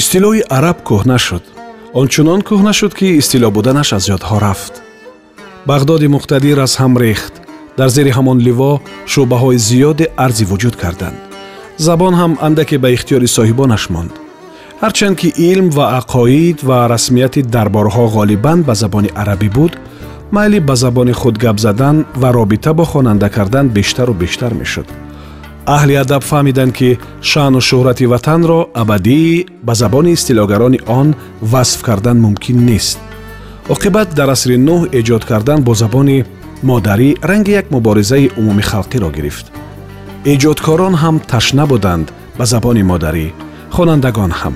истилоҳи араб кӯҳна шуд ончунон кӯҳна шуд ки истилоҳ буданаш аз ёдҳо рафт бағдоди муқтадир аз ҳам рехт дар зери ҳамон ливо шӯъбаҳои зиёде арзӣ вуҷуд карданд забон ҳам андаке ба ихтиёри соҳибонаш монд ҳарчанд ки илм ва ақоид ва расмияти дарборҳо ғолибан ба забони арабӣ буд майли ба забони худ гап задан ва робита бо хонанда кардан бештару бештар мешуд аҳли адаб фаҳмиданд ки шаъну шӯҳрати ватанро абадӣ ба забони истилогарони он васф кардан мумкин нест. Оқибат дар асри нӯҳ эҷод кардан бо забони модарӣ ранги як муборизаи умумихалқиро гирифт. Эҷодкорон ҳам ташна буданд ба забони модарӣ. Хонандагон ҳам.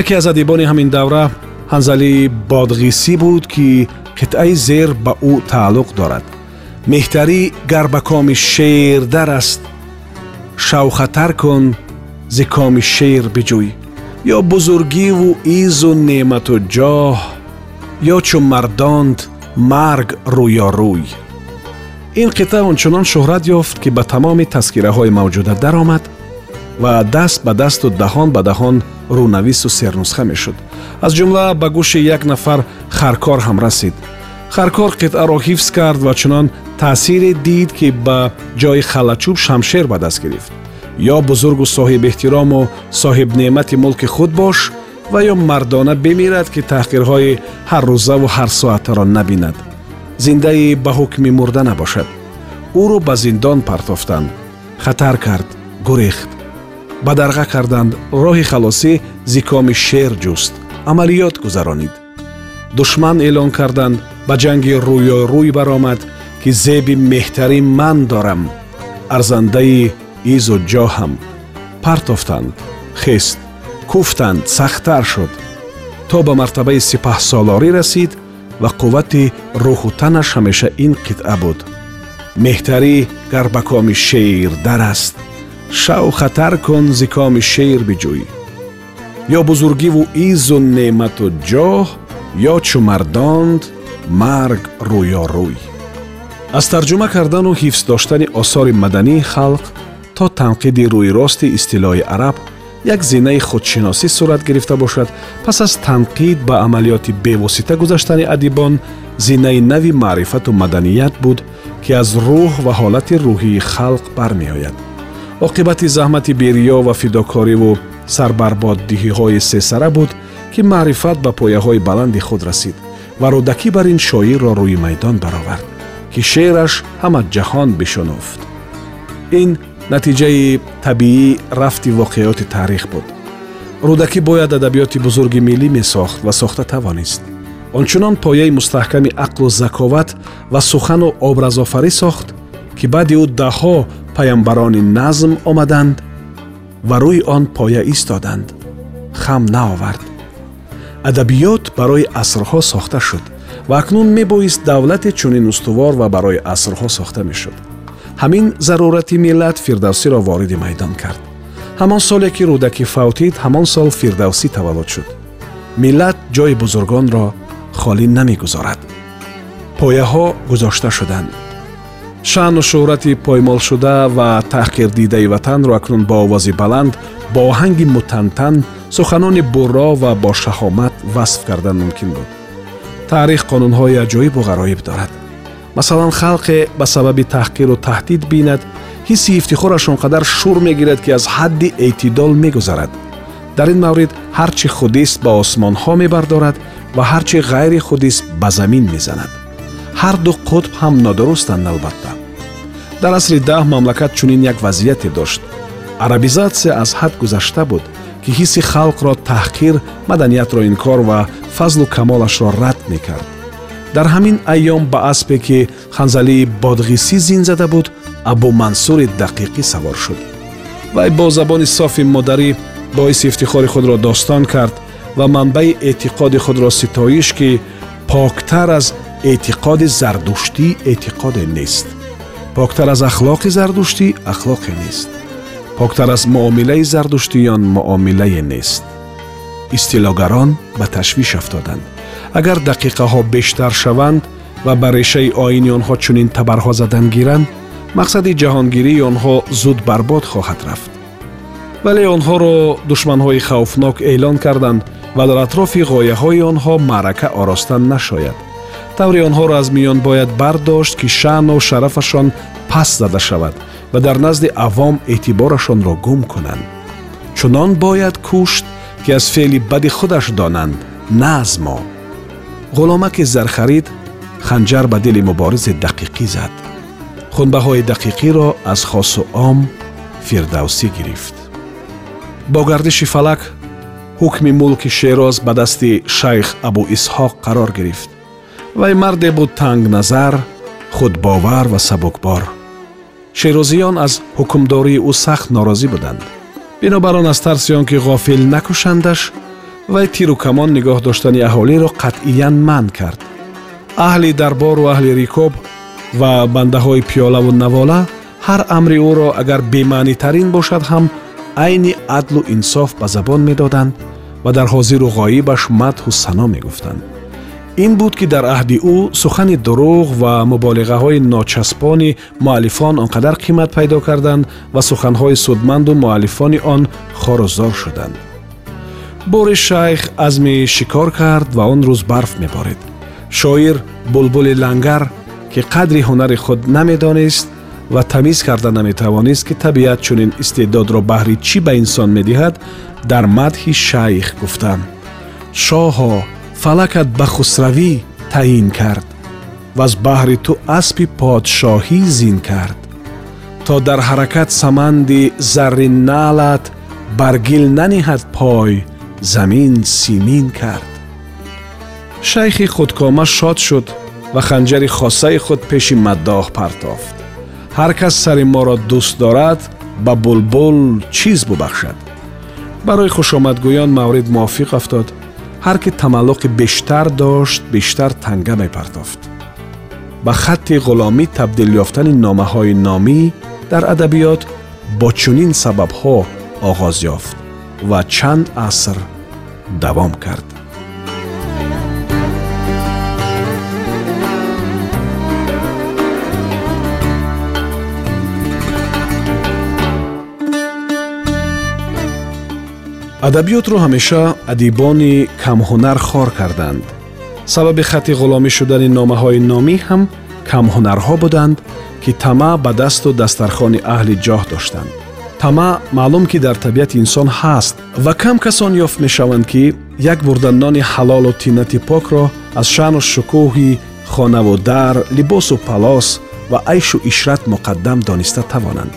Яке аз адибони ҳамин давра ҳанзали бодғисӣ буд ки қитъаи зер ба ӯ тааллуқ дорад. Меҳтарӣ гар ба коми шердар аст шавхатар кун зи коми шер биҷӯй ё бузургиву изу неъмату ҷоҳ ё чу мардонд марг рӯёрӯй ин қитъа ончунон шӯҳрат ёфт ки ба тамоми таскираҳои мавҷуда даромад ва даст ба дасту даҳон бадаҳон рӯнавису сернусха мешуд. Аз ҷумла ба гӯши як нафар харкор ҳам расид харкор қитъаро ҳифз кард ва чунон таъсире дид ки ба ҷои халачӯб шамшер ба даст гирифт ё бузургу соҳибэҳтирому соҳибнеъмати мулки худ бош ва ё мардона бимирад ки таҳқирҳои ҳаррӯзаву ҳарсоатаро набинад зиндаи ба ҳукми мурда набошад ӯро ба зиндон партофтанд хатар кард гурехт ба дарға карданд роҳи халосӣ зикоми шер ҷуст амалиёт гузаронид душман эълон карданд ба ҷанги рӯёрӯй баромад ки зеби меҳтарӣ ман дорам. Арзандаи изу ҷоҳам. Партофтанд хест куфтанд сахттар шуд. То ба мартабаи сипаҳсолорӣ расид ва қуввати рӯҳу танаш ҳамеша ин қитъа буд. Меҳтарӣ гар ба коми шер дар аст шав хатар кун зи коми шер биҷӯй. Ё бузургиву изу неъмату ҷоҳ ё чу мардонд марг рӯёрӯй. Аз тарҷума кардану ҳифз доштани осори мадании халқ то танқиди рӯйрости истилоҳи араб як зинаи худшиносӣ сурат гирифта бошад. Пас аз танқид ба амалиёти бевосита гузаштани адибон зинаи нави маърифату маданият буд ки аз рӯҳ ва ҳолати рӯҳии халқ бармеояд. Оқибати заҳмати бериё ва фидокориву сарбарбоддиҳиҳои сесара буд ки маърифат ба пояҳои баланди худ расид ва рӯдакӣ бар ин шоирро рӯи майдон баровард ки шеъраш ҳама ҷаҳон бишунуфт ин натиҷаи табиӣ рафти воқеоти таърих буд. Рӯдакӣ бояд адабиёти бузурги миллӣ месохт ва сохта тавонист. Ончунон пояи мустаҳками ақлу заковат ва сухану образофарӣ сохт ки баъди ӯ даҳҳо паямбарони назм омаданд ва рӯи он поя истоданд. Хам наовард адабиёт барои асрҳо сохта шуд ва акнун мебоист давлате чунин устувор ва барои асрҳо сохта мешуд. Ҳамин зарурати миллат фирдавсиро вориди майдон кард. Ҳамон соле ки рӯдакӣ фавтид ҳамон сол фирдавсӣ таваллуд шуд. Миллат ҷои бузургонро холӣ намегузорад пояҳо гузошта шуданд шаъну шӯҳрати поймолшуда ва таҳқирдидаи ватанро акнун бо овози баланд бо оҳанги мутантан суханони бурро ва бо шаҳомат васф кардан мумкин буд. Таърих қонунҳои аҷоибу ғароиб дорад. Масалан халқе ба сабаби таҳқиру таҳдид бинад ҳисси ифтихораш он қадар шур мегирад ки аз ҳадди эътидол мегузарад. Дар ин маврид ҳар чӣ худист ба осмонҳо мебардорад ва ҳар чӣ ғайри худист ба замин мезанад. Ҳар ду қутб ҳам нодурустанд албатта. Дар асри даҳ мамлакат чунин як вазъияте дошт. Арабизатсия аз ҳад гузашта буд ки ҳисси халқро таҳқир маданиятро инкор ва фазлу камолашро рад мекард. Дар ҳамин айём ба аспе ки ханзалии бодғисӣ зин зада буд абу мансури дақиқӣ савор шуд. Вай бо забони софи модарӣ боиси ифтихори худро достон кард ва манбаи эътиқоди худро ситоиш ки поктар аз эътиқоди зардуштӣ эътиқоде нест. Поктар аз ахлоқи зардуштӣ ахлоқе нест поктар аз муомилаи зардуштиён муомилае нест. Истилогарон ба ташвиш афтоданд. Агар дақиқаҳо бештар шаванд ва ба решаи оини онҳо чунин табарҳо задан гиранд мақсади ҷаҳонгирии онҳо зуд барбод хоҳад рафт. Вале онҳоро душманҳои хавфнок эълон карданд ва дар атрофи ғояҳои онҳо маърака оростан нашояд. Тавре онҳоро аз миён бояд бардошт ки шаъну шарафашон паст зада шавад ва дар назди авом эътиборашонро гум кунанд. Чунон бояд кушт ки аз феъли бади худаш донанд на аз мо. Ғуломаки зархарид ханҷар ба дили муборизи дақиқӣ зад. Хунбаҳои дақиқиро аз хосу ом фирдавсӣ гирифт. Бо гардиши фалак ҳукми мулки шероз ба дасти шайх абу исҳоқ қарор гирифт. Вай марде буд тангназар худбовар ва сабукбор шерозиён аз ҳукмдории ӯ сахт норозӣ буданд. бинобар он аз тарси он ки ғофил накушандаш вай тиру камон нигоҳ доштани аҳолиро қатъиян манъ кард. аҳли дарбору аҳли рикоб ва бандаҳои пиёлаву навола ҳар амри ӯро агар бемаънитарин бошад ҳам айни адлу инсоф ба забон медоданд ва дар ҳозиру ғоибаш мадҳу сано мегуфтанд ин буд ки дар аҳди ӯ сухани дурӯғ ва муболиғаҳои ночаспони муаллифон он қадар қимат пайдо карданд ва суханҳои судманду муаллифони он хорузор шуданд. Бори шайх азми шикор кард ва он рӯз барф меборид шоир булбули лангар ки қадри ҳунари худ намедонист ва тамиз карда наметавонист ки табиат чунин истеъдодро баҳри чӣ ба инсон медиҳад дар мадҳи шайх гуфтанд шоҳо фалакат ба хусравӣ таъин кард ваз баҳри ту аспи подшоҳӣ зин кард. То дар ҳаракат саманди зарри наълат баргил наниҳад пой замин симин кард. Шайхи худкома шод шуд ва ханҷари хосаи худ пеши маддоҳ партофт. Ҳар кас сари моро дӯст дорад ба булбул чиз бубахшад. Барои хушомадгӯён маврид мувофиқ афтод ҳар ки тамаллуқи бештар дошт бештар танга мепартофт ба хатти ғуломӣ табдил ёфтани номаҳои номӣ дар адабиёт бо чунин сабабҳо оғоз ёфт ва чанд аср давом кард адабиётро ҳамеша адибони камҳунар хор карданд. Сабаби хати ғуломӣ шудани номаҳои номӣ ҳам камҳунарҳо буданд ки тамаъ ба дасту дастархони аҳли ҷоҳ доштанд. Тамаъ маълум ки дар табиати инсон ҳаст ва кам касон ёфт мешаванд ки як бурданони ҳалолу тиннати покро аз шаъну шукӯҳи хонаву дар либосу палос ва айшу ишрат муқаддам дониста тавонанд.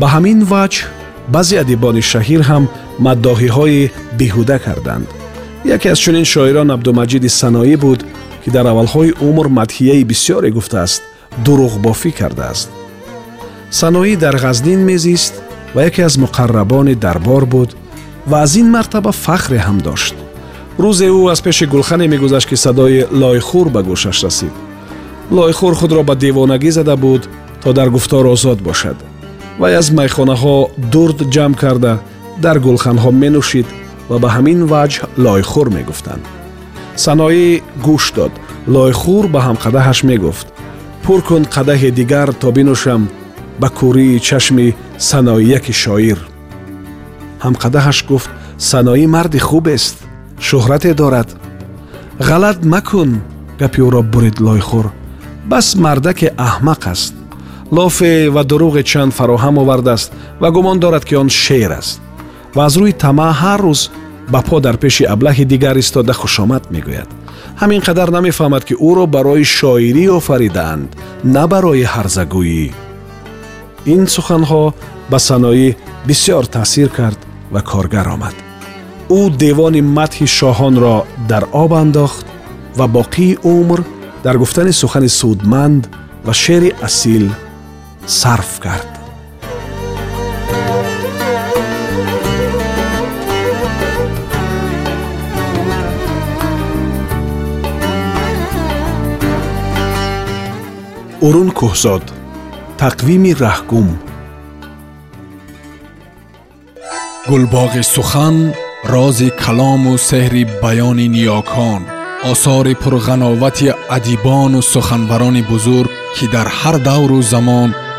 Ба ҳамин ваҷҳ баъзе адибони шаҳир ҳам маддоҳиҳои беҳуда карданд яке аз чунин шоирон абдумаҷиди саноӣ буд ки дар аввалҳои умр мадҳияи бисьёре гуфтааст дурӯғбофӣ кардааст саноӣ дар ғазнин мезист ва яке аз муқаррабони дарбор буд ва аз ин мартаба фахре ҳам дошт рӯзе ӯ аз пеши гулхане мегузашт ки садои лойхур ба гӯшаш расид лойхур худро ба девонагӣ зада буд то дар гуфтор озод бошад вай аз майхонаҳо дурд ҷамъ карда дар гулханҳо менӯшид ва ба ҳамин ваҷҳ лойхӯр мегуфтанд. Саноӣ гӯш дод. Лойхӯр ба ҳамқадаҳаш мегуфт. Пур кун қадаҳи дигар то бинӯшам ба кӯрии чашми саноияки шоир ҳамқадаҳаш гуфт саноӣ марди хубест шӯҳрате дорад ғалат макун гапи ӯро бурид лойхӯр бас мардаке аҳмақ аст лофе ва дурӯғе чанд фароҳам овардааст ва гумон дорад ки он шер аст ва аз рӯи тамаъ ҳар рӯз ба по дар пеши аблаҳи дигар истода хушомад мегӯяд ҳамин қадар намефаҳмад ки ӯро барои шоирӣ офаридаанд на барои ҳарзагӯӣ ин суханҳо ба саноӣ бисьёр таъсир кард ва коргар омад ӯ девони мадҳи шоҳонро дар об андохт ва боқии умр дар гуфтани сухани судманд ва шеъри асил صرف کرد. ارون کهزاد تقویم رهگم. گلباغ سخن راز کلام و سحر بیان نیاکان. آثار پرغناوت ادیبان و سخنوران بزرگ که در هر دور و زمان